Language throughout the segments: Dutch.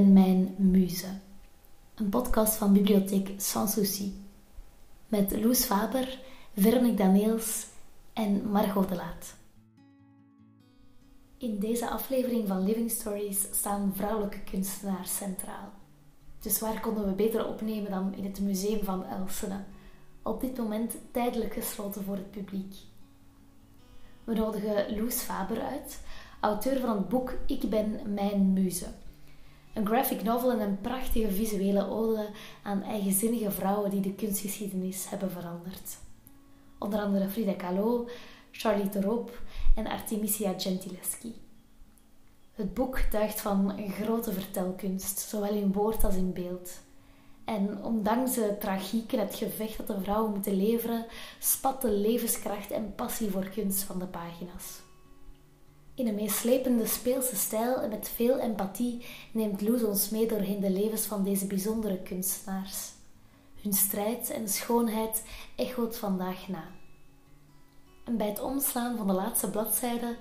ben mijn muze. Een podcast van Bibliotheek Sans Souci. Met Loes Faber, Veronique Daniels en Margot de Laat. In deze aflevering van Living Stories staan vrouwelijke kunstenaars centraal. Dus waar konden we beter opnemen dan in het museum van Elsene, op dit moment tijdelijk gesloten voor het publiek. We nodigen Loes Faber uit, auteur van het boek Ik ben mijn muze. Een graphic novel en een prachtige visuele ode aan eigenzinnige vrouwen die de kunstgeschiedenis hebben veranderd. Onder andere Frida Kahlo, Charlotte Roop en Artemisia Gentileschi. Het boek duigt van een grote vertelkunst, zowel in woord als in beeld. En ondanks de tragiek en het gevecht dat de vrouwen moeten leveren, spat de levenskracht en passie voor kunst van de pagina's. In een meeslepende speelse stijl en met veel empathie neemt Loes ons mee doorheen de levens van deze bijzondere kunstenaars. Hun strijd en schoonheid echoot vandaag na. En bij het omslaan van de laatste bladzijde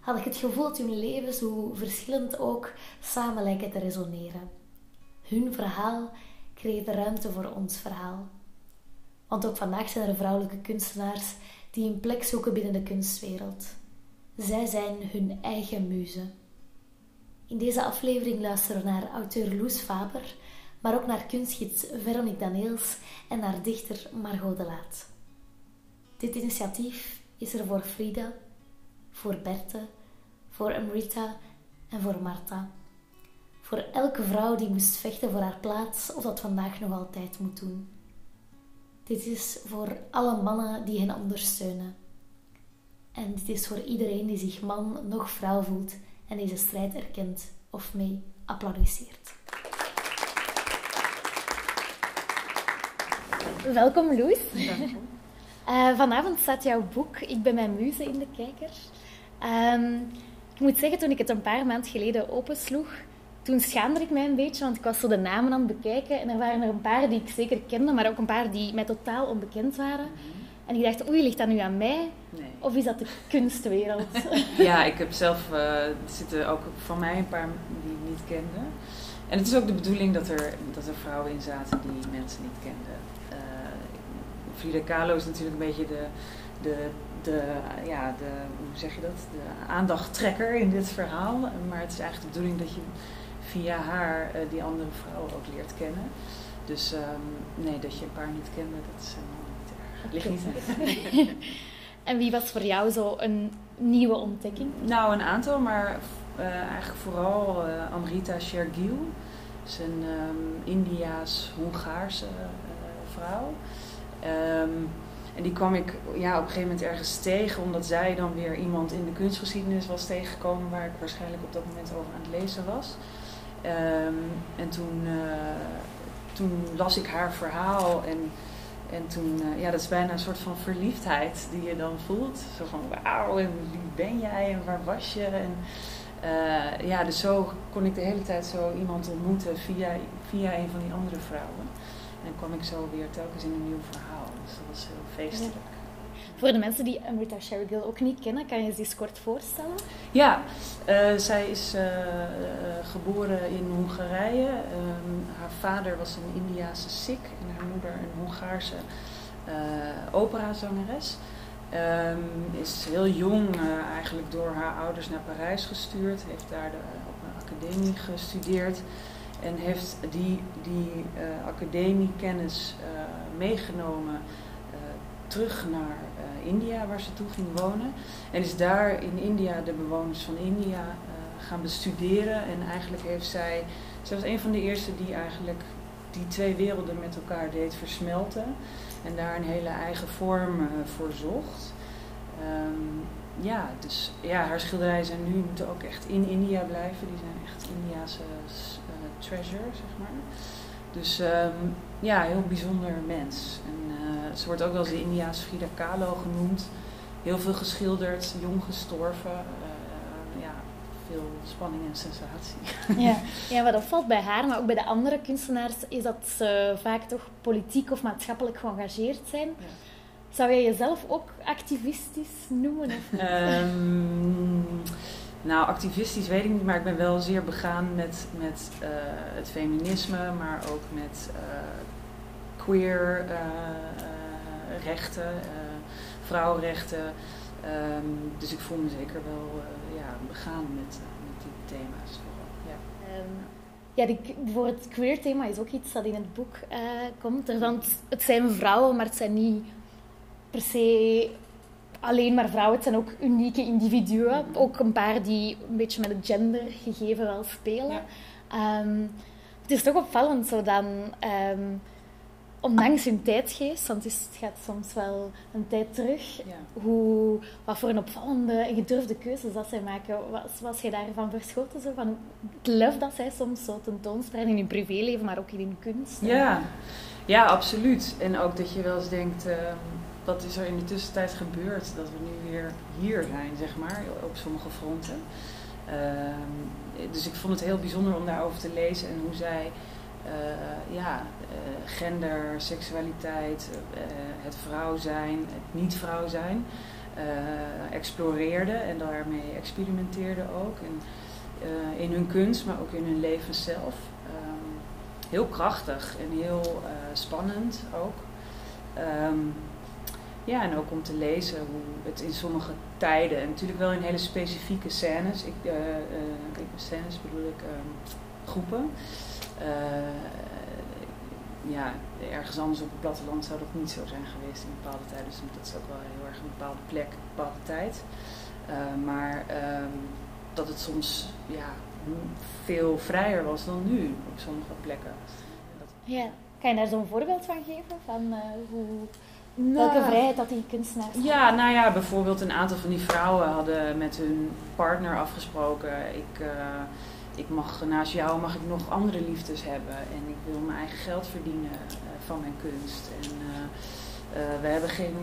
had ik het gevoel dat hun levens, hoe verschillend ook, samen lijken te resoneren. Hun verhaal creëert ruimte voor ons verhaal. Want ook vandaag zijn er vrouwelijke kunstenaars die een plek zoeken binnen de kunstwereld. Zij zijn hun eigen muze. In deze aflevering luisteren we naar auteur Loes Faber, maar ook naar kunstgids Veronique Daniels en naar dichter Margot de Laat. Dit initiatief is er voor Frida, voor Berthe, voor Amrita en voor Marta. Voor elke vrouw die moest vechten voor haar plaats of dat vandaag nog altijd moet doen. Dit is voor alle mannen die hen ondersteunen. En dit is voor iedereen die zich man nog vrouw voelt en deze strijd erkent of mee applaudisseert. Welkom Loes. Uh, vanavond staat jouw boek Ik ben mijn muze in de kijker. Um, ik moet zeggen, toen ik het een paar maanden geleden opensloeg, toen schaamde ik mij een beetje, want ik was zo de namen aan het bekijken. En er waren er een paar die ik zeker kende, maar ook een paar die mij totaal onbekend waren. En ik dacht, oei, ligt dat nu aan mij? Nee. Of is dat de kunstwereld? ja, ik heb zelf, uh, er zitten ook van mij een paar die ik niet kende. En het is ook de bedoeling dat er, dat er vrouwen in zaten die mensen niet kenden. Uh, Frida Kahlo is natuurlijk een beetje de, de, de, ja, de, hoe zeg je dat, de aandachttrekker in dit verhaal. Maar het is eigenlijk de bedoeling dat je via haar uh, die andere vrouwen ook leert kennen. Dus um, nee, dat je een paar niet kende, dat is helemaal. Ligt niet En wie was voor jou zo een nieuwe ontdekking? Nou, een aantal, maar uh, eigenlijk vooral uh, Amrita Shergill. Ze is een um, Indiaas-Hongaarse vrouw. Um, en die kwam ik ja, op een gegeven moment ergens tegen, omdat zij dan weer iemand in de kunstgeschiedenis was tegengekomen waar ik waarschijnlijk op dat moment over aan het lezen was. Um, en toen, uh, toen las ik haar verhaal en, en toen, uh, ja, dat is bijna een soort van verliefdheid die je dan voelt. Zo van, wauw, en wie ben jij en waar was je? En, uh, ja, dus zo kon ik de hele tijd zo iemand ontmoeten via, via een van die andere vrouwen. En kwam ik zo weer telkens in een nieuw verhaal. Dus dat was heel feestelijk. Voor de mensen die Amrita Shergill ook niet kennen, kan je ze eens kort voorstellen? Ja, uh, zij is uh, geboren in Hongarije. Um, haar vader was een Indiase Sikh en haar moeder een Hongaarse operazangeres. Um, is heel jong eigenlijk door haar ouders naar Parijs gestuurd. Heeft daar de, op een academie gestudeerd. En heeft die, die academiekennis meegenomen terug naar India, waar ze toe ging wonen. En is daar in India de bewoners van India gaan bestuderen. En eigenlijk heeft zij, zij was een van de eerste die eigenlijk die twee werelden met elkaar deed versmelten. En daar een hele eigen vorm voor zocht. Um, ja, dus ja, haar schilderijen zijn nu moeten ook echt in India blijven. Die zijn echt Indiase treasure, zeg maar. Dus um, ja, heel bijzonder mens. En uh, ze wordt ook wel eens de Indiaanse Frida Kahlo genoemd. Heel veel geschilderd, jong gestorven. Uh, ja, veel spanning en sensatie. Ja. ja, wat opvalt bij haar, maar ook bij de andere kunstenaars, is dat ze vaak toch politiek of maatschappelijk geëngageerd zijn. Ja. Zou jij jezelf ook activistisch noemen? Of um, Nou, activistisch weet ik niet, maar ik ben wel zeer begaan met, met uh, het feminisme, maar ook met uh, queer uh, rechten, vrouwenrechten. Um, dus ik voel me zeker wel ja, begaan met, met die thema's. Ja. Um, ja, voor het queer thema is ook iets dat in het boek komt. Want het zijn vrouwen, maar het zijn niet per se alleen maar vrouwen. Het zijn ook unieke individuen. Ook een paar die een beetje met het gendergegeven wel spelen. Ehm, het is toch opvallend zo dan, um, ondanks hun tijdgeest, want het, gaat soms wel een tijd terug, hoe, wat voor een opvallende en gedurfde keuzes dat zij maken. Was, was jij daarvan verschoten? Zo, van het lef dat zij soms zo tentoonspreiden in hun privéleven, maar ook in hun kunst? Ja. ja, absoluut. En ook dat je wel eens denkt... Ehm, wat is er in de tussentijd gebeurd dat we nu weer hier zijn, zeg maar, op sommige fronten. Ehm, dus ik vond het heel bijzonder om daarover te lezen en hoe zij uh, ja, uh, gender, seksualiteit, uh, het vrouw zijn, het niet vrouw zijn, exploreerden en daarmee experimenteerden ook. In hun kunst, maar ook in hun leven zelf. Um, heel krachtig en heel spannend ook. Um, ja, en ook om te lezen hoe het in sommige tijden, en natuurlijk wel in hele specifieke scènes, ik, uh, uh, scènes bedoel ik uh, groepen. ja, ergens anders op het platteland zou dat niet zo zijn geweest in bepaalde tijden. Dus dat is ook wel heel erg een bepaalde plek, een bepaalde tijd. maar ehm, dat het soms ja, veel vrijer was dan nu op sommige plekken. Ja, kan je daar zo'n voorbeeld van geven? Van hoe nou, Welke vrijheid dat die kunstenaars Ja, nou ja, bijvoorbeeld een aantal van die vrouwen hadden met hun partner afgesproken. Ik, uh, ik mag naast jou mag ik nog andere liefdes hebben. En ik wil mijn eigen geld verdienen uh, van mijn kunst. En uh, we hebben geen,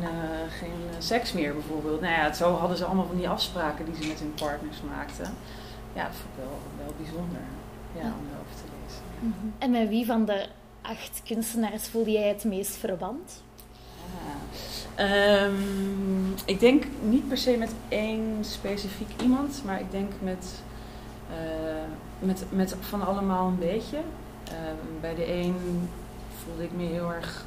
geen seks meer bijvoorbeeld. Nou ja, zo hadden ze allemaal van die afspraken die ze met hun partners maakten. Ja, dat vond ik wel, wel bijzonder ja, om erover te lezen. Mhm. En met wie van de acht kunstenaars voelde jij het meest verband? Um, ik denk niet per se met één specifiek iemand, maar ik denk met, uh, met, met van allemaal een beetje. Uh, bij de een voelde ik me heel erg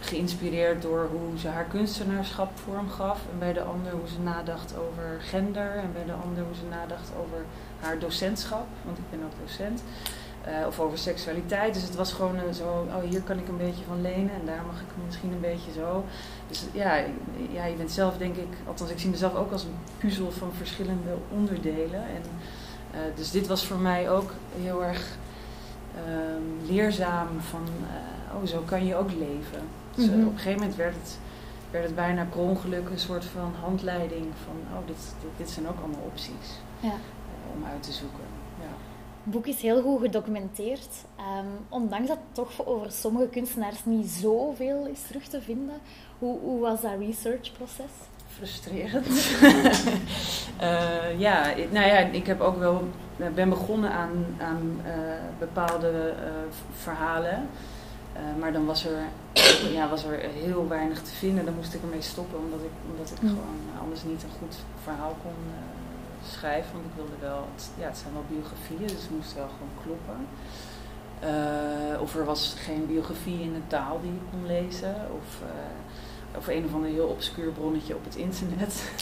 geïnspireerd door hoe ze haar kunstenaarschap vorm gaf. En bij de ander hoe ze nadacht over gender. En bij de ander hoe ze nadacht over haar docentschap, want ik ben ook docent. Uh, of over seksualiteit. Dus het was gewoon uh, zo, oh hier kan ik een beetje van lenen en daar mag ik misschien een beetje zo. Dus ja, ja, je bent zelf denk ik, althans ik zie mezelf ook als een puzzel van verschillende onderdelen. En, uh, dus dit was voor mij ook heel erg ehm, leerzaam van, oh zo kan je ook leven. Dus mm -hmm. op een gegeven moment werd het, werd het bijna per ongeluk een soort van handleiding van, oh dit, dit, dit zijn ook allemaal opties ja. om uit te zoeken. Het boek is heel goed gedocumenteerd. Um, ondanks dat toch over sommige kunstenaars niet zoveel is terug te vinden. Hoe, hoe was dat researchproces? Frustrerend. uh, ja, nou ja, ik heb ook wel, ben begonnen aan, aan uh, bepaalde uh, verhalen. maar dan was er, ja, was er heel weinig te vinden. Dan moest ik ermee stoppen, omdat ik, omdat ik mm. gewoon anders niet een goed verhaal kon schrijven, want ik wilde wel, ja, het zijn wel biografieën, dus het moest wel gewoon kloppen. Uh, of er was geen biografie in de taal die ik kon lezen, of, uh, of een of ander heel obscuur bronnetje op het internet.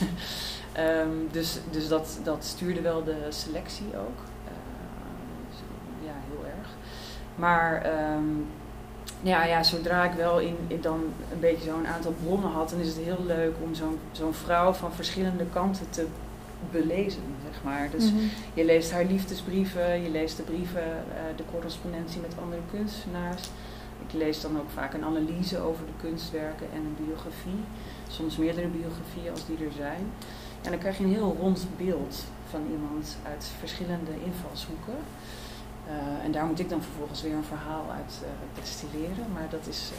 um, dus dus dat, dat stuurde wel de selectie ook. Uh, dus, ja, heel erg. Maar um, ja, ja, zodra ik wel in, in dan een beetje zo'n aantal bronnen had, dan is het heel leuk om zo'n zo'n vrouw van verschillende kanten te belezen, zeg maar. Dus mhm. je leest haar liefdesbrieven, je leest de brieven, uh, de correspondentie met andere kunstenaars. Ik lees dan ook vaak een analyse over de kunstwerken en een biografie. Soms meerdere biografieën als die er zijn. En dan krijg je een heel rond beeld van iemand uit verschillende invalshoeken. Uh, en daar moet ik dan vervolgens weer een verhaal uit uh, destilleren. Maar dat is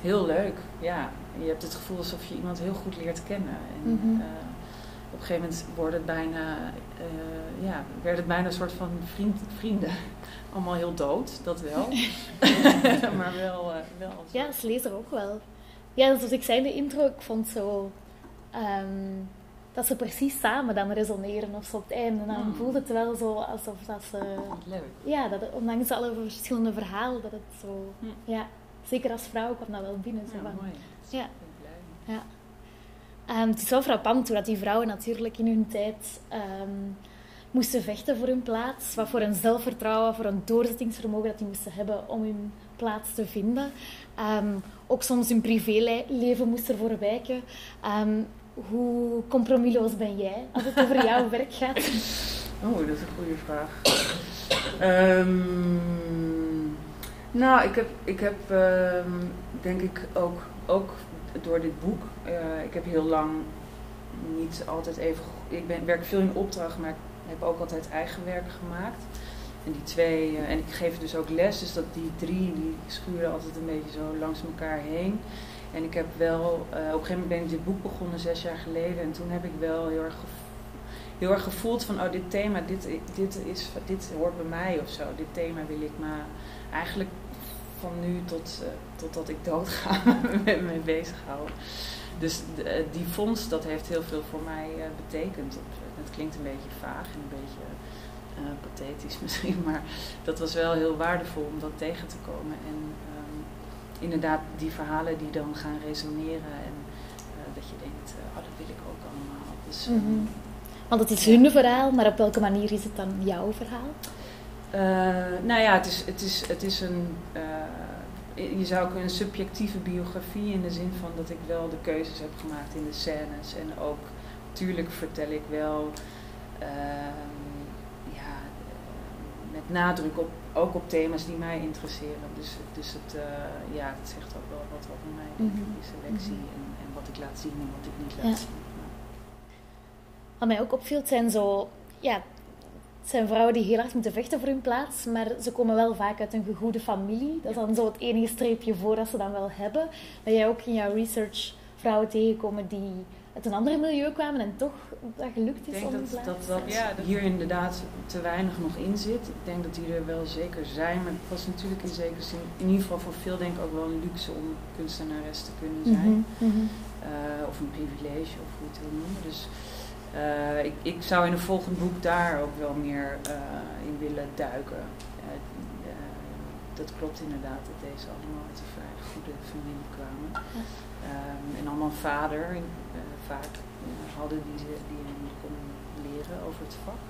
heel leuk. Ja, je hebt het gevoel alsof je iemand heel goed leert kennen. En, mm op een gegeven moment wordt het bijna, uh, ja, werd het bijna een soort van vriend, vrienden. Allemaal heel dood, dat wel. maar wel, uh, wel als Ja, als lezer ook wel. Ja, zoals ik zei in de intro, ik vond zo... Um, dat ze precies samen dan resoneren of zo op het einde. En dan Mm. voelt het wel zo alsof dat ze... Leuk. Ja, dat het, ondanks alle verschillende verhalen, dat het zo... Hm. Ja, zeker als vrouw kwam dat wel binnen. Zo Ja, van, mooi. Ja. Ik Ehm, het is wel frappant hoe dat die vrouwen natuurlijk in hun tijd ehm, moesten vechten voor hun plaats. Wat voor een zelfvertrouwen, voor een doorzettingsvermogen dat die moesten hebben om hun plaats te vinden. Ehm, ook soms hun privéleven moest ervoor wijken. Hoe compromisloos ben jij als het over jouw werk gaat? Oh, dat is een goede vraag. Nou, ik heb, ik heb denk ik ook, ook door dit boek, eh, ik heb heel lang niet altijd even, ik ben, werk veel in opdracht, maar ik heb ook altijd eigen werk gemaakt. En die twee, eh, en ik geef dus ook les, dus dat die drie, die schuren altijd een beetje zo langs elkaar heen. En ik heb wel, eh, op een gegeven moment ben ik dit boek begonnen zes jaar geleden. En toen heb ik wel heel erg, heel erg gevoeld van, oh dit thema, dit, dit, is, dit hoort bij mij of zo. Dit thema wil ik me eigenlijk van nu tot, eh, totdat ik doodga met me bezighouden. Dus eh, die fonds, dat heeft heel veel voor mij eh, betekend. Het klinkt een beetje vaag en een beetje pathetisch misschien, maar dat was wel heel waardevol om dat tegen te komen. En ehm, inderdaad, die verhalen die dan gaan resoneren en dat je denkt, eh, oh dat wil ik ook allemaal. Dus, ehm, Mhm. Want het is hun verhaal, maar op welke manier is het dan jouw verhaal? Eh, nou ja, het is, het is, het is een. eh, je zou ook een subjectieve biografie in de zin van dat ik wel de keuzes heb gemaakt in de scènes. En ook, tuurlijk vertel ik wel. ehm, ja, eh, met nadruk op, ook op thema's die mij interesseren. Dus, dus het, ja, het zegt ook wel wat over mij, ik, Mhm. die selectie. Mhm. En, en wat ik laat zien en wat ik niet laat Ja. zien. Wat mij ook opviel, zijn zo... Ja, het zijn vrouwen die heel hard moeten vechten voor hun plaats, maar ze komen wel vaak uit een gegoede familie. Dat is dan zo het enige streepje voor dat ze dan wel hebben. Ben jij ook in jouw research vrouwen tegengekomen die uit een ander milieu kwamen en toch dat gelukt Ik is denk om dat, plaats dat, dat ja, dat hier inderdaad te weinig nog in zit. Ik denk dat die er wel zeker zijn, maar het was natuurlijk in zekere zin, in ieder geval voor veel denk ik ook wel een luxe om kunstenares te kunnen zijn. Mhm, mhm. Eh, of een privilege, of hoe je het wil noemen. Dus eh, ik, ik zou in een volgend boek daar ook wel meer eh, in willen duiken. Eh, dat klopt inderdaad, dat deze allemaal uit een vrij goede familie kwamen. Ehm, en allemaal een vader vaak hadden die, ze, die hen konden leren over het vak.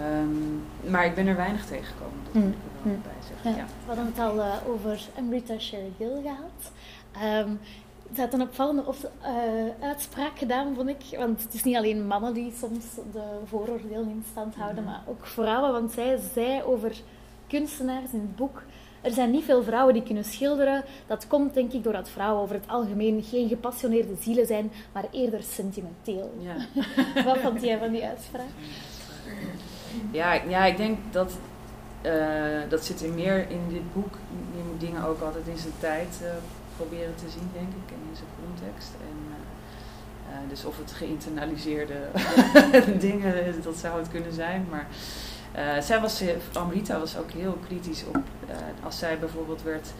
Ehm, maar ik ben er weinig tegengekomen, dat moet ik er wel Mm. bij zeggen. Ja, Ja. We hadden het al over Amrita Shergill gehad. Ehm ze had een opvallende op, eh, uitspraak gedaan, vond ik. Want het is niet alleen mannen die soms de vooroordelen in stand houden, Mhm. maar ook vrouwen. Want zij zei over kunstenaars in het boek... Er zijn niet veel vrouwen die kunnen schilderen. Dat komt denk ik doordat vrouwen over het algemeen geen gepassioneerde zielen zijn, maar eerder sentimenteel. Ja. Wat vond jij van die uitspraak? Ja, ik- ja, ik denk dat eh, dat zit er meer in dit boek. Je moet dingen ook altijd in zijn tijd eh, proberen te zien, denk ik, en in zijn context. En, eh, eh, dus of het geïnternaliseerde dingen, dat zou het kunnen zijn. Maar eh, zij was, eh, Amrita was ook heel kritisch op, eh, als zij bijvoorbeeld werd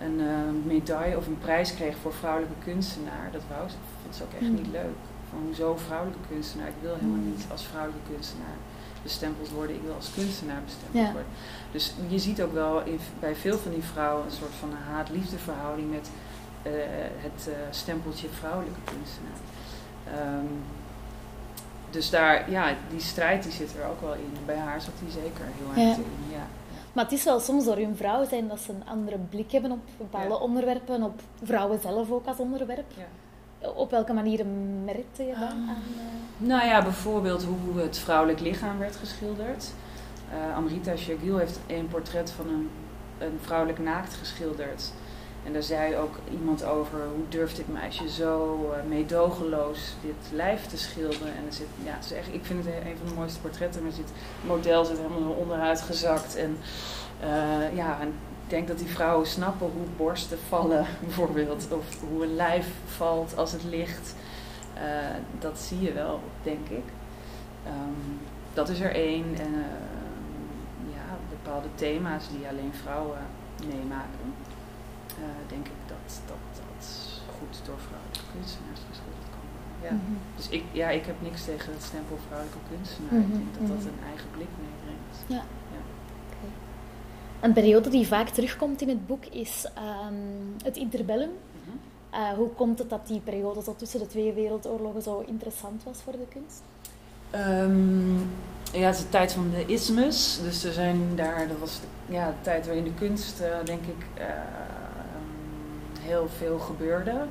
een eh, medaille of een prijs kreeg voor vrouwelijke kunstenaar. Dat wou ze, vond ze ook echt Mm. niet leuk. Van hoezo vrouwelijke kunstenaar? Ik wil helemaal Mm. niet als vrouwelijke kunstenaar bestempeld worden. Ik wil als kunstenaar bestempeld Ja. worden. Dus je ziet ook wel in, bij veel van die vrouwen een soort van haat-liefde verhouding met eh, het eh, stempeltje vrouwelijke kunstenaar. Ehm, dus daar, ja, die strijd die zit er ook wel in. Bij haar zat die zeker heel erg Ja. in. Ja. Maar het is wel soms door hun vrouw zijn dat ze een andere blik hebben op bepaalde Ja. onderwerpen, op vrouwen zelf ook als onderwerp. Ja. Op welke manieren merkte je dan Ah. aan? eh, Nou ja, bijvoorbeeld hoe het vrouwelijk lichaam werd geschilderd. Eh, Amrita Shergill heeft een portret van een, een vrouwelijk naakt geschilderd. En daar zei ook iemand over, hoe durft dit meisje zo eh, meedogenloos dit lijf te schilderen. En er zit, ja, het is echt, ik vind het een van de mooiste portretten. Maar zit, het model zit helemaal onderuit gezakt. En ja, en denk dat die vrouwen snappen hoe borsten vallen, bijvoorbeeld. Of hoe een lijf valt als het ligt. Eh, dat zie je wel, denk ik. Ehm, dat is er één. En ehm, ja, bepaalde thema's die alleen vrouwen meemaken. eh, denk ik dat, dat dat goed door vrouwelijke kunstenaars geschilderd kan worden. ja. Mhm. Dus ik, ja, ik heb niks tegen het stempel vrouwelijke kunstenaar. Mhm, Ik denk dat dat mhm. een eigen blik meebrengt. Een periode die vaak terugkomt in het boek is ehm, het interbellum. Mhm. Eh, hoe komt het dat die periode zo tussen de twee wereldoorlogen zo interessant was voor de kunst? Ehm, ja, het is de tijd van de ismus. Dus er zijn daar, dat was ja, de tijd waarin de kunst, eh, denk ik, eh, ehm, heel veel gebeurde.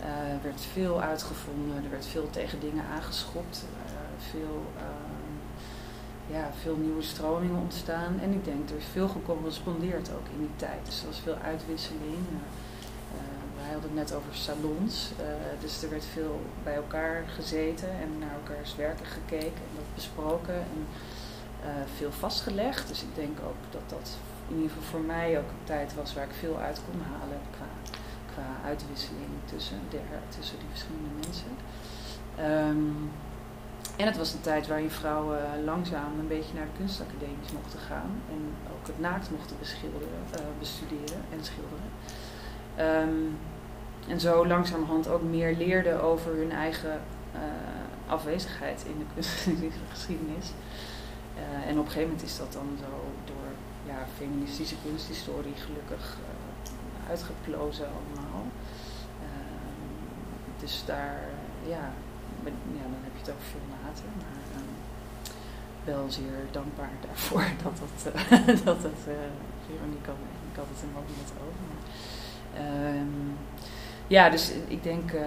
Er werd veel uitgevonden, er werd veel tegen dingen aangeschopt. veel, ja, veel nieuwe stromingen ontstaan. En ik denk, er is veel gecorrespondeerd ook in die tijd. Dus er was veel uitwisseling. Eh, eh, wij hadden het net over salons. eh, dus er werd veel bij elkaar gezeten en naar elkaars werken gekeken en dat besproken. En veel vastgelegd. Dus ik denk ook dat dat in ieder geval voor mij ook een tijd was waar ik veel uit kon halen qua, qua uitwisseling tussen, de, tussen die verschillende mensen. Ehm, en het was een tijd waarin vrouwen langzaam een beetje naar de kunstacademies mochten gaan. En ook het naakt mochten beschilderen, eh, bestuderen en schilderen. Ehm, en zo langzamerhand ook meer leerden over hun eigen eh, afwezigheid in de kunstgeschiedenis. Eh, en op een gegeven moment is dat dan zo door ja, feministische kunsthistorie gelukkig eh, uitgeplozen allemaal. Ehm, dus daar, ja, ja, dan heb je het over veel later. Maar ehm, wel zeer dankbaar daarvoor dat dat, eh, dat het, eh Veronique had, ik had het er ook net over. Maar, ehm, ja, dus ik denk eh,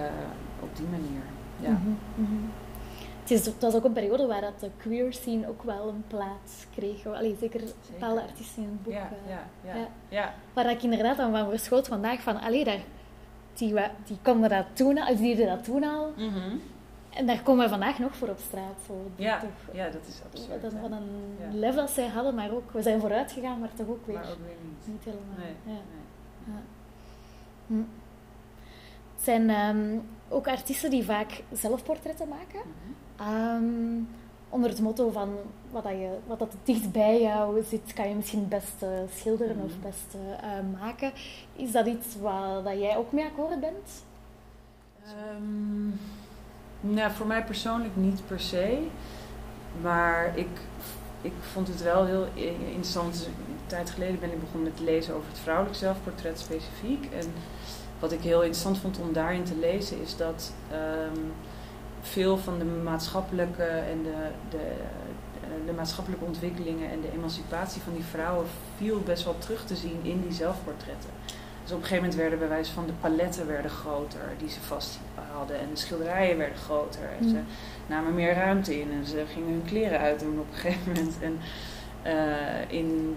op die manier. Ja. Mhm, mhm. Het, is, het was ook een periode waar dat de queer scene ook wel een plaats kreeg. Allee, zeker bepaalde artiesten in het boek. Ja, ja, ja, ja. Waar ik inderdaad aan van verschoot vandaag van, allee, daar, die, die konden dat toen al, die deden dat toen al. Mhm. En daar komen we vandaag nog voor op straat. Zo, Ja, toch, ja, dat is absurd. dat, van een Ja. level dat zij hadden, maar ook, we zijn vooruit gegaan, maar toch ook weer Maar ook weer niet. niet helemaal. Nee, ja. nee. Ja. Hm. Het zijn ehm, ook artiesten die vaak zelfportretten maken. Mhm. Ehm, onder het motto van wat, dat je, wat dat dicht bij jou zit, kan je misschien het beste schilderen of Mhm. het beste eh, maken. Is dat iets waar dat jij ook mee akkoord bent? Ehm, nou, voor mij persoonlijk niet per se. Maar ik, ik vond het wel heel interessant. Dus Een tijd geleden ben ik begonnen met lezen over het vrouwelijk zelfportret specifiek. En wat ik heel interessant vond om daarin te lezen is dat ehm, veel van de maatschappelijke en de, de, de maatschappelijke ontwikkelingen en de emancipatie van die vrouwen viel best wel terug te zien in die zelfportretten. Dus op een gegeven moment werden bij wijze van de paletten werden groter die ze vast hadden. En de schilderijen werden groter. En ze Mm. namen meer ruimte in. En ze gingen hun kleren uitdoen op een gegeven moment. En eh, in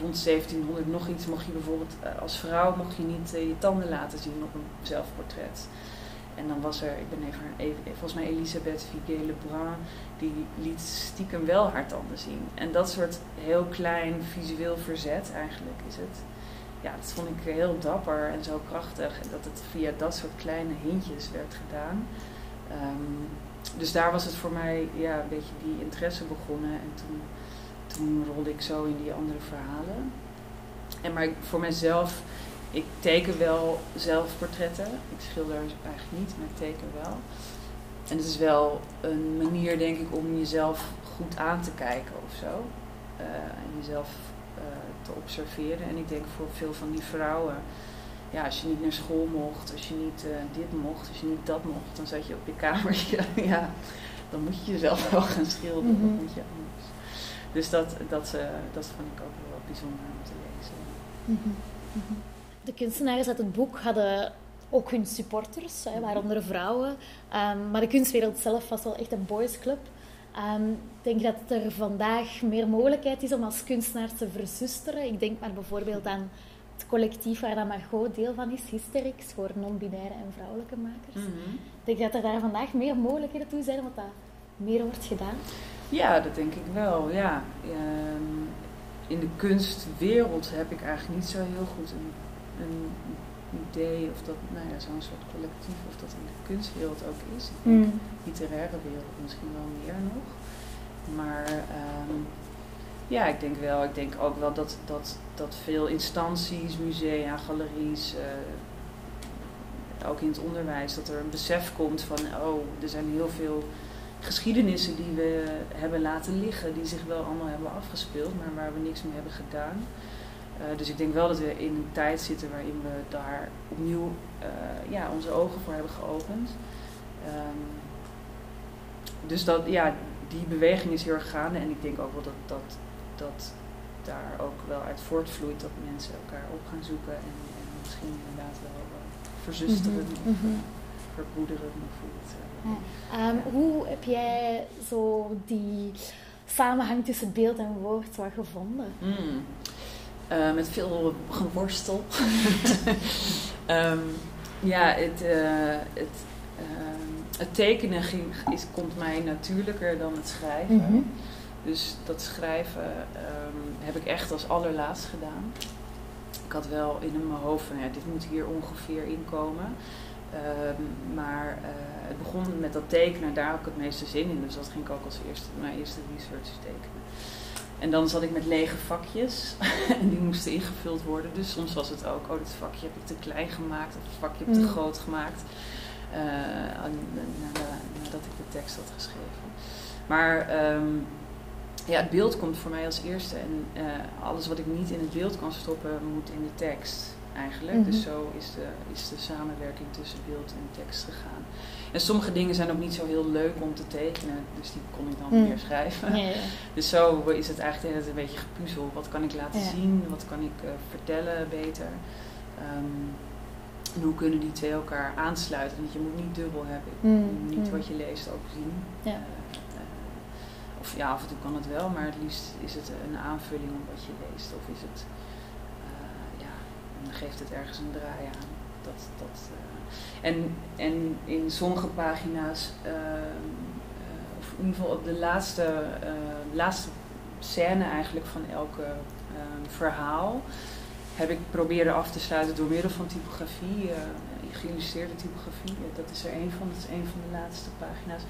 rond 1700 nog iets mocht je bijvoorbeeld eh, als vrouw mocht je niet eh, je tanden laten zien op een zelfportret. En dan was er, ik ben even, volgens mij Elisabeth Viguier Lebrun, die liet stiekem wel haar tanden zien. En dat soort heel klein visueel verzet eigenlijk is het ja, dat vond ik heel dapper en zo krachtig. Dat het via dat soort kleine hintjes werd gedaan. Ehm, dus daar was het voor mij ja, een beetje die interesse begonnen. En toen, toen rolde ik zo in die andere verhalen. En maar ik- voor mezelf, ik teken wel zelfportretten. Ik schilder eigenlijk niet, maar ik teken wel. En het is wel een manier, denk ik, om jezelf goed aan te kijken of zo. Eh, en jezelf eh, te observeren. En ik denk voor veel van die vrouwen, ja, als je niet naar school mocht, als je niet eh, dit mocht, als je niet dat mocht, dan zat je op je kamertje. ja, dan moet je jezelf wel gaan schilderen. Dat moet je anders. Dus dat, dat, eh, dat vond ik ook wel bijzonder om te lezen. Mhm. De kunstenaars uit het boek hadden ook hun supporters, hè, waaronder vrouwen. Ehm, maar de kunstwereld zelf was wel echt een boysclub. Ehm, ik denk dat er vandaag meer mogelijkheid is om als kunstenaar te verzusteren. Ik denk maar bijvoorbeeld aan het collectief waar dat Margot deel van is, Hysterix, voor non-binaire en vrouwelijke makers. Ik denk dat er daar vandaag meer mogelijkheden toe zijn, omdat dat meer wordt gedaan. Ja, dat denk ik wel. Ja. Ehm, in de kunstwereld heb ik eigenlijk niet zo heel goed een, een idee of dat, nou ja, zo'n soort collectief, of dat in de kunstwereld ook is. Ik denk literaire wereld misschien wel meer nog. Maar ehm, ja, ik denk wel, ik denk ook wel dat, dat, dat veel instanties, musea, galeries, eh, ook in het onderwijs, dat er een besef komt van, oh, er zijn heel veel geschiedenissen die we hebben laten liggen, die zich wel allemaal hebben afgespeeld, maar waar we niks mee hebben gedaan. Eh, dus ik denk wel dat we in een tijd zitten waarin we daar opnieuw uh, ja, onze ogen voor hebben geopend. Um, dus dat, ja, die beweging is heel erg gaande en ik denk ook wel dat, dat, dat daar ook wel uit voortvloeit dat mensen elkaar op gaan zoeken en, en misschien inderdaad wel verzusteren mm -hmm. of verbroederen. Of hoe, het, uh, um, hoe heb jij zo die samenhang tussen beeld en woord wat gevonden? Mm. Uh, met veel geworstel. um, ja, het, uh, het, het tekenen ging, is, komt mij natuurlijker dan het schrijven. Mm -hmm. Dus dat schrijven um, heb ik echt als allerlaatst gedaan. Ik had wel in mijn hoofd van ja, dit moet hier ongeveer inkomen. Um, maar uh, het begon met dat tekenen, daar had ik het meeste zin in. Dus dat ging ik ook als eerste, mijn eerste research tekenen. En dan zat ik met lege vakjes en die moesten ingevuld worden. Dus soms was het ook, oh dit vakje heb ik te klein gemaakt of het vakje heb ik te mm. groot gemaakt. Uh, nadat ik de tekst had geschreven. Maar um, ja, het beeld komt voor mij als eerste. En uh, alles wat ik niet in het beeld kan stoppen, moet in de tekst eigenlijk. Mm -hmm. Dus zo is de, is de samenwerking tussen beeld en tekst gegaan. En sommige dingen zijn ook niet zo heel leuk om te tekenen, dus die kon ik dan mm. weer schrijven. Dus zo is het eigenlijk een beetje gepuzzel. Wat kan ik laten zien? Wat kan ik uh, vertellen beter? Um, en hoe kunnen die twee elkaar aansluiten? Want je moet niet dubbel hebben. Mm. Je moet niet mm. wat je leest ook zien. Ja. Uh, uh, of ja, af en toe kan het wel, maar het liefst is het een aanvulling op wat je leest. Of is het, ja, dan geeft het ergens een draai aan. Dat, dat, en, en in sommige pagina's, of in ieder geval op de laatste, laatste scène eigenlijk van elke verhaal heb ik proberen af te sluiten door middel van typografie, uh, geïllustreerde typografie. Dat is er een van, dat is een van de laatste pagina's.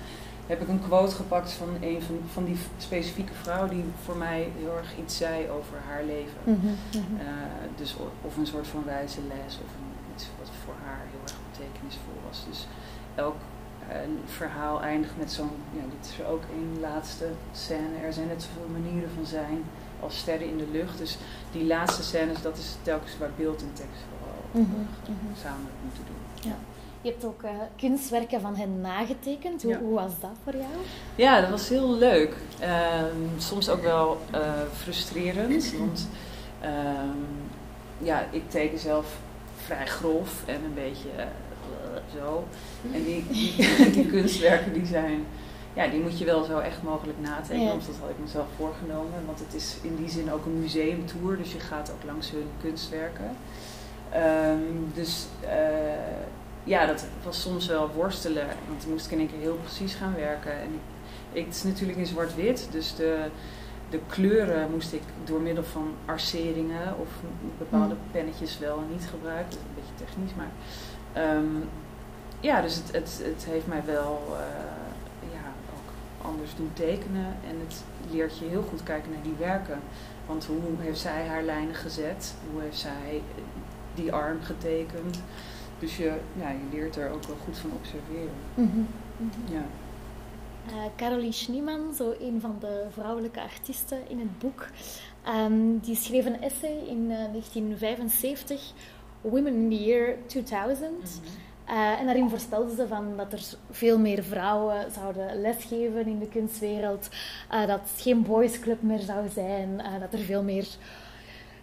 Heb ik een quote gepakt van een van, van die specifieke vrouw die voor mij heel erg iets zei over haar leven. Mm -hmm, uh, dus of een soort van wijze les of een, iets wat voor haar heel erg betekenisvol was. Dus elk uh, verhaal eindigt met zo'n, ja, dit is er ook een laatste scène. Er zijn net zoveel manieren van zijn als sterren in de lucht. Dus die laatste scènes, dat is telkens waar beeld en tekst vooral mm -hmm. samen moeten doen. Ja. Je hebt ook uh, kunstwerken van hen nagetekend. Hoe, ja. hoe, was dat voor jou? Ja, dat was heel leuk. Um, soms ook wel uh, frustrerend. Want um, ja, ik teken zelf vrij grof en een beetje zo. En die, die, die kunstwerken die zijn ja, die moet je wel zo echt mogelijk natekenen. Ja. Want dat had ik mezelf voorgenomen. Want het is in die zin ook een museumtour. Dus je gaat ook langs hun kunstwerken. Um, dus uh, ja, dat was soms wel worstelen. Want dan moest ik in één keer heel precies gaan werken. En ik, ik, het is natuurlijk in zwart-wit. Dus de, de kleuren moest ik door middel van arceringen of bepaalde mm. pennetjes wel en niet gebruiken. Dat is een beetje technisch. Maar um, ja, dus het, het, het heeft mij wel... Uh, anders doen tekenen. En het leert je heel goed kijken naar die werken. Want hoe heeft zij haar lijnen gezet? Hoe heeft zij die arm getekend? Dus je, ja, je leert er ook wel goed van observeren. Mm -hmm. Ja. Uh, Caroline Schneeman, zo een van de vrouwelijke artiesten in het boek, um, die schreef een essay in uh, 1975, Women in the Year 2000. Mm -hmm. Uh, en daarin voorspelden ze van dat er veel meer vrouwen zouden lesgeven in de kunstwereld. Uh, dat het geen boys club meer zou zijn. Uh, dat er veel meer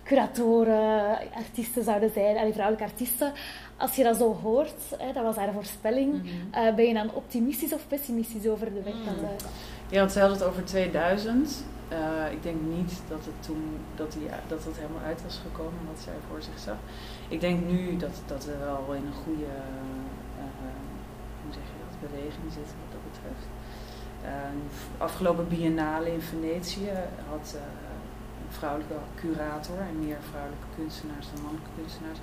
curatoren, artiesten zouden zijn, allee, vrouwelijke artiesten. Als je dat zo hoort, hè, dat was haar voorspelling, mm -hmm. ben je dan optimistisch of pessimistisch over de weg mm. dat... Ja, want ze hadden het over 2000. Ik denk niet dat het toen dat, die, dat het helemaal uit was gekomen wat zij voor zich zag. Ik denk nu dat, dat we wel in een goede beweging zitten wat dat betreft. Uh, afgelopen biennale in Venetië had uh, een vrouwelijke curator en meer vrouwelijke kunstenaars dan mannelijke kunstenaars.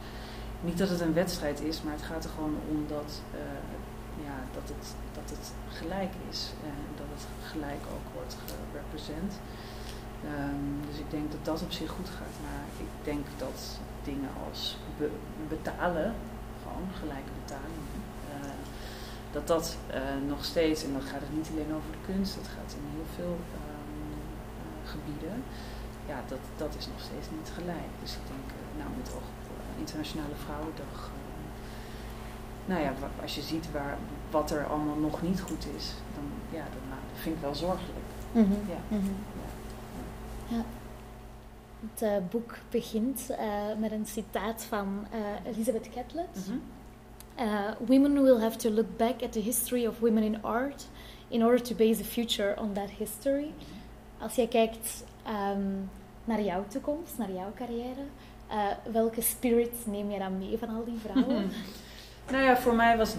Niet dat het een wedstrijd is, maar het gaat er gewoon om dat, ja, dat, het, dat het gelijk is en dat het gelijk ook wordt gerepresent. Um, dus ik denk dat dat op zich goed gaat. Maar ik denk dat dingen als be betalen gewoon gelijke betaling. Uh, dat dat nog steeds, en dan gaat het niet alleen over de kunst, dat gaat in heel veel um, gebieden, ja, dat, dat is nog steeds niet gelijk. Dus ik denk, nou met oog op Internationale Vrouwendag, nou ja, als je ziet waar, wat er allemaal nog niet goed is, dan, ja, dan, nou, dat vind ik wel zorgelijk. Mhm. ja. Mhm. Ja. Het uh, boek begint uh, met een citaat van uh, Elizabeth Catlett. Mm -hmm. women will have to look back at the history of women in art in order to base the future on that history. Als jij kijkt um, naar jouw toekomst, naar jouw carrière, welke spirit neem je dan mee van al die vrouwen? nou ja, voor mij was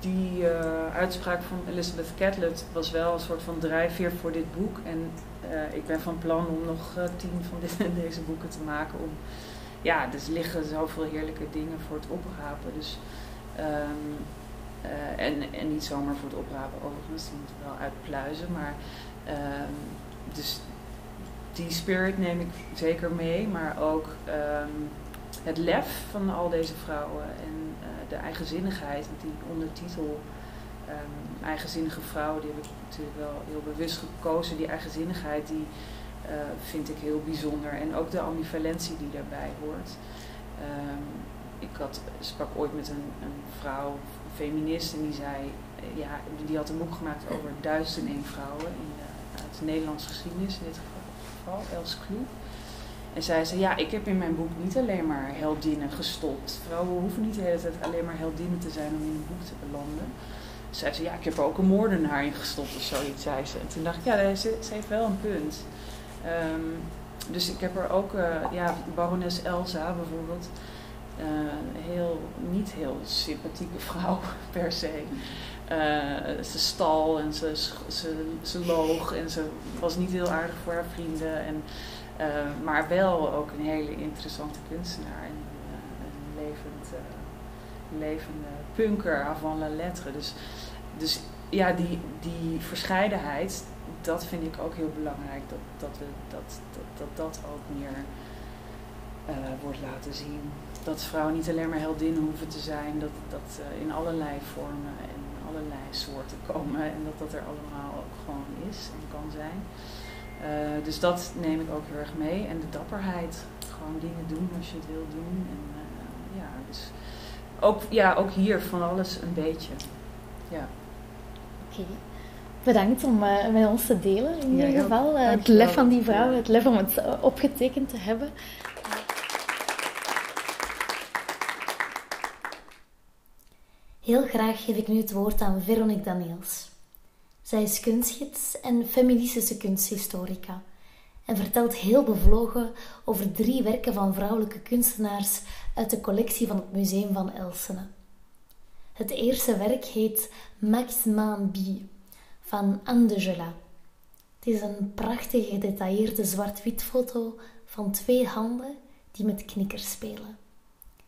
die uitspraak van Elizabeth Catlett was wel een soort van drijfveer voor dit boek. En uh, ik ben van plan om nog uh, tien van dit, deze boeken te maken. Om, ja, dus liggen zoveel heerlijke dingen voor het oprapen. Dus, um, uh, en, en niet zomaar voor het oprapen overigens, die moeten wel uitpluizen. Maar um, dus die spirit neem ik zeker mee, maar ook um, het lef van al deze vrouwen en de eigenzinnigheid, die ondertitel eigenzinnige vrouwen, die heb ik natuurlijk wel heel bewust gekozen. Die eigenzinnigheid, die uh, vind ik heel bijzonder. En ook de ambivalentie die daarbij hoort. Um, ik had, sprak ooit met een, een vrouw, een feminist, en die zei, uh, ja, die had een boek gemaakt over duizend en vrouwen in uh, uit de Nederlandse geschiedenis in dit geval, Els Kloek. En zij zei, ja, ik heb in mijn boek niet alleen maar heldinnen gestopt. Vrouwen hoeven niet de hele tijd alleen maar heldinnen te zijn om in een boek te belanden zei ze, ja, ik heb er ook een moordenaar in gestopt of zoiets, zei ze. En toen dacht ik, ja, ze, heeft wel een punt. Um, dus ik heb er ook, uh, ja, barones Elsa bijvoorbeeld, uh, heel, niet heel sympathieke vrouw per se. Uh, ze stal en ze, ze, ze loog en ze was niet heel aardig voor haar vrienden. En, maar wel ook een hele interessante kunstenaar en een levend, levende punker avant la lettre. Dus dus ja, die, die verscheidenheid, dat vind ik ook heel belangrijk. Dat dat, we, dat, dat, dat, dat ook meer uh, wordt laten zien. Dat vrouwen niet alleen maar heldinnen hoeven te zijn. Dat dat uh, in allerlei vormen en allerlei soorten komen. En dat dat er allemaal ook gewoon is en kan zijn. Uh, dus dat neem ik ook heel erg mee. En de dapperheid. Gewoon dingen doen als je het wil doen. En ja, dus ook, ja, ook hier van alles een beetje. Ja. Bedankt om uh, met ons te delen in ieder geval. Uh, het lef van die vrouw, het lef om het opgetekend te hebben. Heel graag geef ik nu het woord aan Veronique Daniels. Zij is kunstgids en feministische kunsthistorica en vertelt heel bevlogen over drie werken van vrouwelijke kunstenaars uit de collectie van het Museum van Elsene. Het eerste werk heet Max Bi van Angela. Het is een prachtige gedetailleerde zwart-wit foto van twee handen die met knikkers spelen.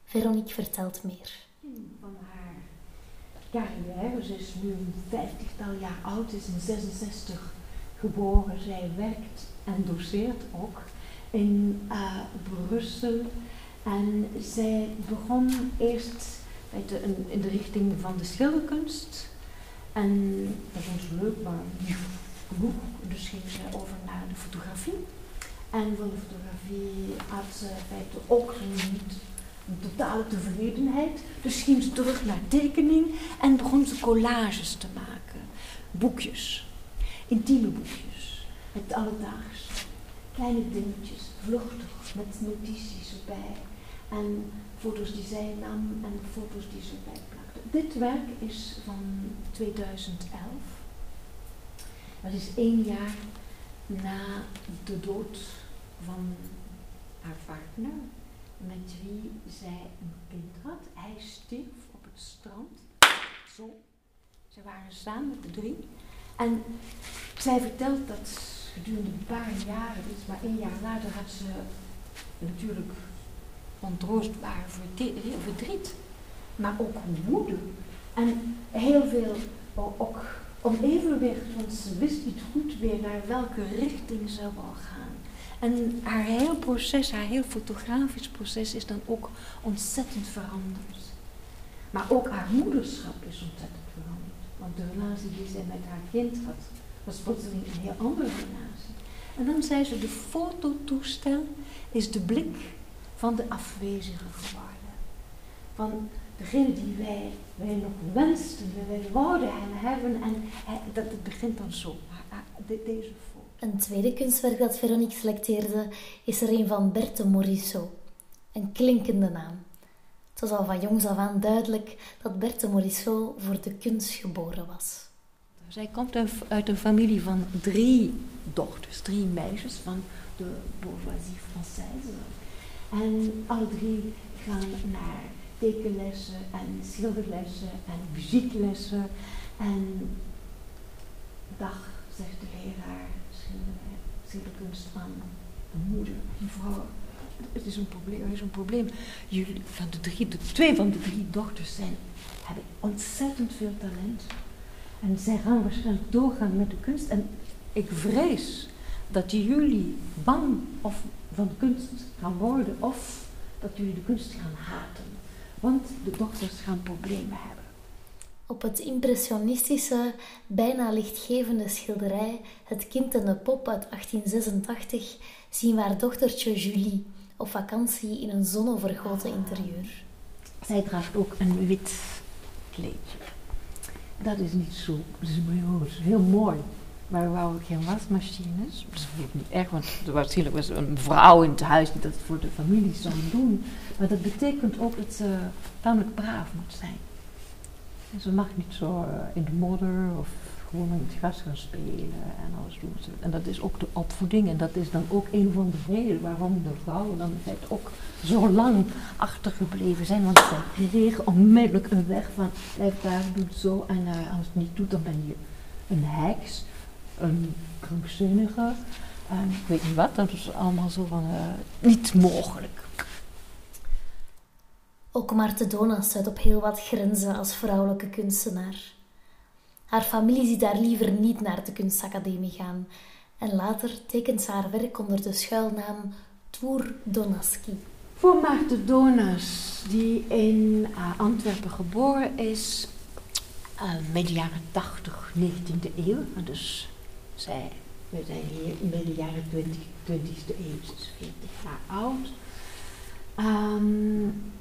Veronique vertelt meer. Van haar carrière, ze is nu een vijftigtal jaar oud, is in 66 geboren. Zij werkt en doseert ook in uh, Brussel. En zij begon eerst in de richting van de schilderkunst. En dat vond ze leuk, maar niet. Dus ging ze over naar de fotografie. En van de fotografie had ze ook niet totale tevredenheid. Dus ging ze terug naar tekening en begon ze collages te maken. Boekjes, intieme boekjes, het alledaags. Kleine dingetjes, vluchtig, met notities erbij. En foto's die zij nam en foto's die ze bijplakte. Dit werk is van 2011. Dat is één jaar na de dood van haar partner, met wie zij een kind had. Hij stierf op het strand. Zo. Ze waren samen de drie. En zij vertelt dat gedurende een paar jaren, dus maar één jaar later, had ze natuurlijk ontroostbaar verdriet, maar ook woede. En heel veel ook onevenwicht, want ze wist niet goed meer naar welke richting ze wil gaan. En haar heel proces, haar heel fotografisch proces is dan ook ontzettend veranderd. Maar ook haar moederschap is ontzettend veranderd. Want de relatie die zij met haar kind had, was plotseling een heel andere relatie. En dan zei ze, de fototoestel is de blik van de afwezige geworden. Van degene die wij, wij nog wensten, wij wouden hebben. En dat het begint dan zo. Deze foto. Een tweede kunstwerk dat Veronique selecteerde is er een van Berthe Morisot. Een klinkende naam. Het was al van jongs af aan duidelijk dat Berthe Morisot voor de kunst geboren was. Zij komt uit een familie van drie dochters, drie meisjes van de bourgeoisie française. En alle drie gaan naar tekenlessen en schilderlessen en muzieklessen. En dag, zegt de leraar, schilderkunst aan de moeder, mevrouw. Het is een probleem, er is een probleem. Jullie, van de, drie, de twee van de drie dochters zijn, hebben ontzettend veel talent. En zij gaan waarschijnlijk doorgaan met de kunst. En ik vrees dat jullie bang of van kunst gaan worden of dat jullie de kunst gaan haten. Want de dochters gaan problemen hebben. Op het impressionistische, bijna lichtgevende schilderij Het kind en de pop uit 1886 zien we haar dochtertje Julie op vakantie in een zonnevergoten interieur. Zij draagt ook een wit kleedje. Dat is niet zo, dat is heel mooi. Maar we wouden geen wasmachines. Dat vond niet erg, want er was was een vrouw in het huis die dat voor de familie zou doen. Maar dat betekent ook dat ze tamelijk braaf moet zijn. En ze mag niet zo uh, in de modder of gewoon het gras gaan spelen en alles doen. En dat is ook de opvoeding en dat is dan ook een van de redenen waarom de vrouwen dan in ook zo lang achtergebleven zijn. Want zij kregen onmiddellijk een weg van blijf daar, doe het zo en uh, als het niet doet dan ben je een heks een krankzinnige. En ik weet niet wat, dat is allemaal zo van uh, niet mogelijk. Ook Marthe Dona staat op heel wat grenzen als vrouwelijke kunstenaar. Haar familie ziet daar liever niet naar de kunstacademie gaan en later tekent ze haar werk onder de schuilnaam Tour Donaski. Voor Marthe Donas, die in uh, Antwerpen geboren is, uh, midden jaren 80, 19e eeuw, dus zij, we zijn hier in de jaren 20, 20e eeuw, is 40 jaar oud. Um,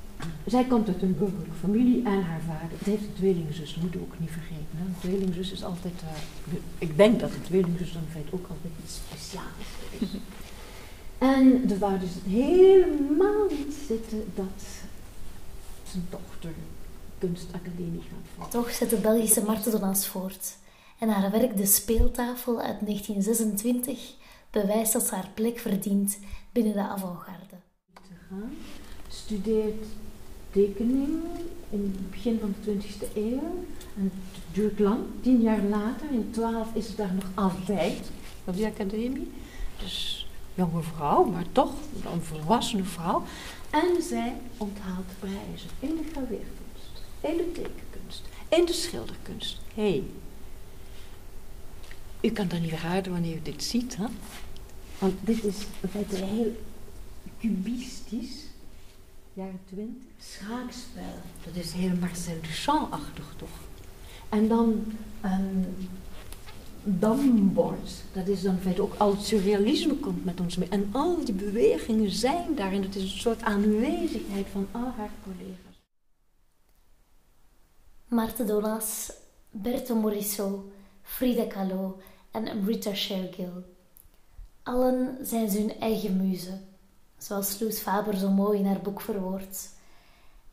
zij komt uit een burgerlijke familie en haar vader. Het heeft een tweelingzus, dat moet je ook niet vergeten. Hè. Een tweelingzus is altijd. Uh, ik denk dat een tweelingzus dan in feite ook altijd iets speciaals is. en de vader zit helemaal niet zitten dat zijn dochter kunstacademie gaat volgen. Toch zet de Belgische Marten Donans voort en haar werk De Speeltafel uit 1926 bewijst dat ze haar plek verdient binnen de avant-garde. Studeert tekening in het begin van de 20e eeuw. En het duurt lang, tien jaar later, in 12 is het daar nog altijd op die academie. Dus jonge vrouw, maar toch een volwassene vrouw. En zij onthaalt prijzen in de graveerkunst, in de tekenkunst, in de schilderkunst. hey, u kan dan niet raden wanneer u dit ziet, hè? Want dit is in feite heel cubistisch, jaren twintig. Schaakspel, dat is heel Marcel Duchamp-achtig toch? En dan um, dambord, dat is dan in feite ook al het surrealisme komt met ons mee. En al die bewegingen zijn daarin, het is een soort aanwezigheid van al haar collega's. Marthe Donas, Berto Morisot, Frida Kahlo en Rita Shergill. Allen zijn ze hun eigen muze, zoals Loes Faber zo mooi in haar boek verwoordt.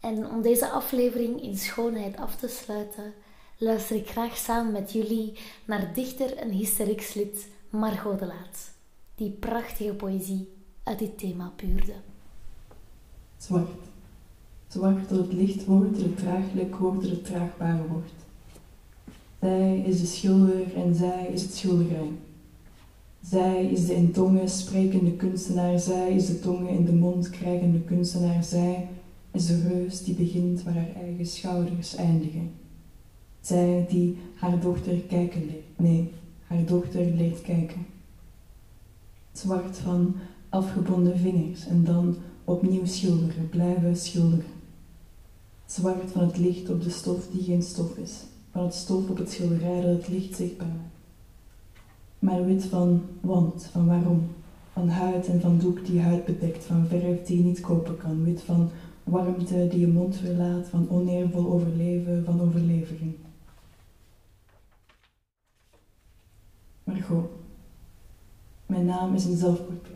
En om deze aflevering in schoonheid af te sluiten, luister ik graag samen met jullie naar dichter en hysterikslid Margot de Laat, die prachtige poëzie uit dit thema puurde. Zwart. Zwart tot het licht wordt, het draaglijk wordt, het draagbaar wordt. Zij is de schilder en zij is het schilderij. Zij is de in tongen sprekende kunstenaar, zij is de tongen in de mond krijgende kunstenaar, zij is de reus die begint waar haar eigen schouders eindigen. Zij die haar dochter kijken leert, nee, haar dochter leert kijken. Zwart van afgebonden vingers en dan opnieuw schilderen, blijven schilderen. Zwart van het licht op de stof die geen stof is, van het stof op het schilderij dat het licht zichtbaar maakt. Maar wit van want, van waarom, van huid en van doek die huid bedekt, van verf die je niet kopen kan, wit van warmte die je mond verlaat, van oneervol overleven, van overlevering. Margot, mijn naam is een zelfportret.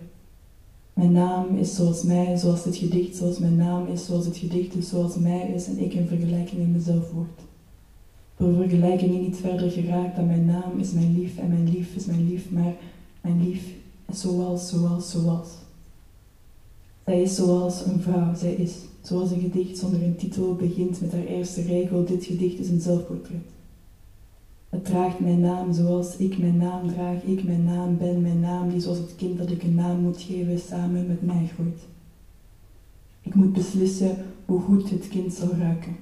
Mijn naam is zoals mij, zoals het gedicht, zoals mijn naam is, zoals het gedicht is, zoals mij is en ik in vergelijking in mezelf word. Door vergelijking niet verder geraakt dan mijn naam is mijn lief en mijn lief is mijn lief, maar mijn lief zoals, zoals, zoals. Zij is zoals een vrouw, zij is, zoals een gedicht zonder een titel begint met haar eerste regel, dit gedicht is een zelfportret. Het draagt mijn naam zoals ik mijn naam draag, ik mijn naam ben, mijn naam die zoals het kind dat ik een naam moet geven samen met mij groeit. Ik moet beslissen hoe goed het kind zal ruiken.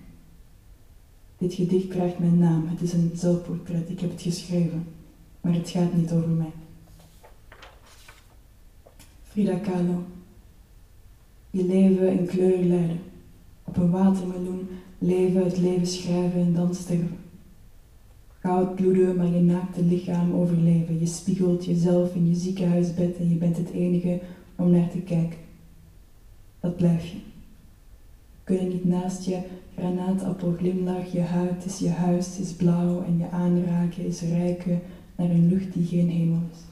Dit gedicht draagt mijn naam, het is een zelfportret, ik heb het geschreven, maar het gaat niet over mij. Frida Kahlo. Je leven in kleur leiden. Op een watermeloen leven, het leven schrijven en dan sterven. Goud bloeden, maar je naakte lichaam overleven. Je spiegelt jezelf in je ziekenhuisbed en je bent het enige om naar te kijken. Dat blijf je. Kunnen niet naast je granaatappel glimlach, je huid is je huis, is blauw en je aanraken is rijken naar een lucht die geen hemel is.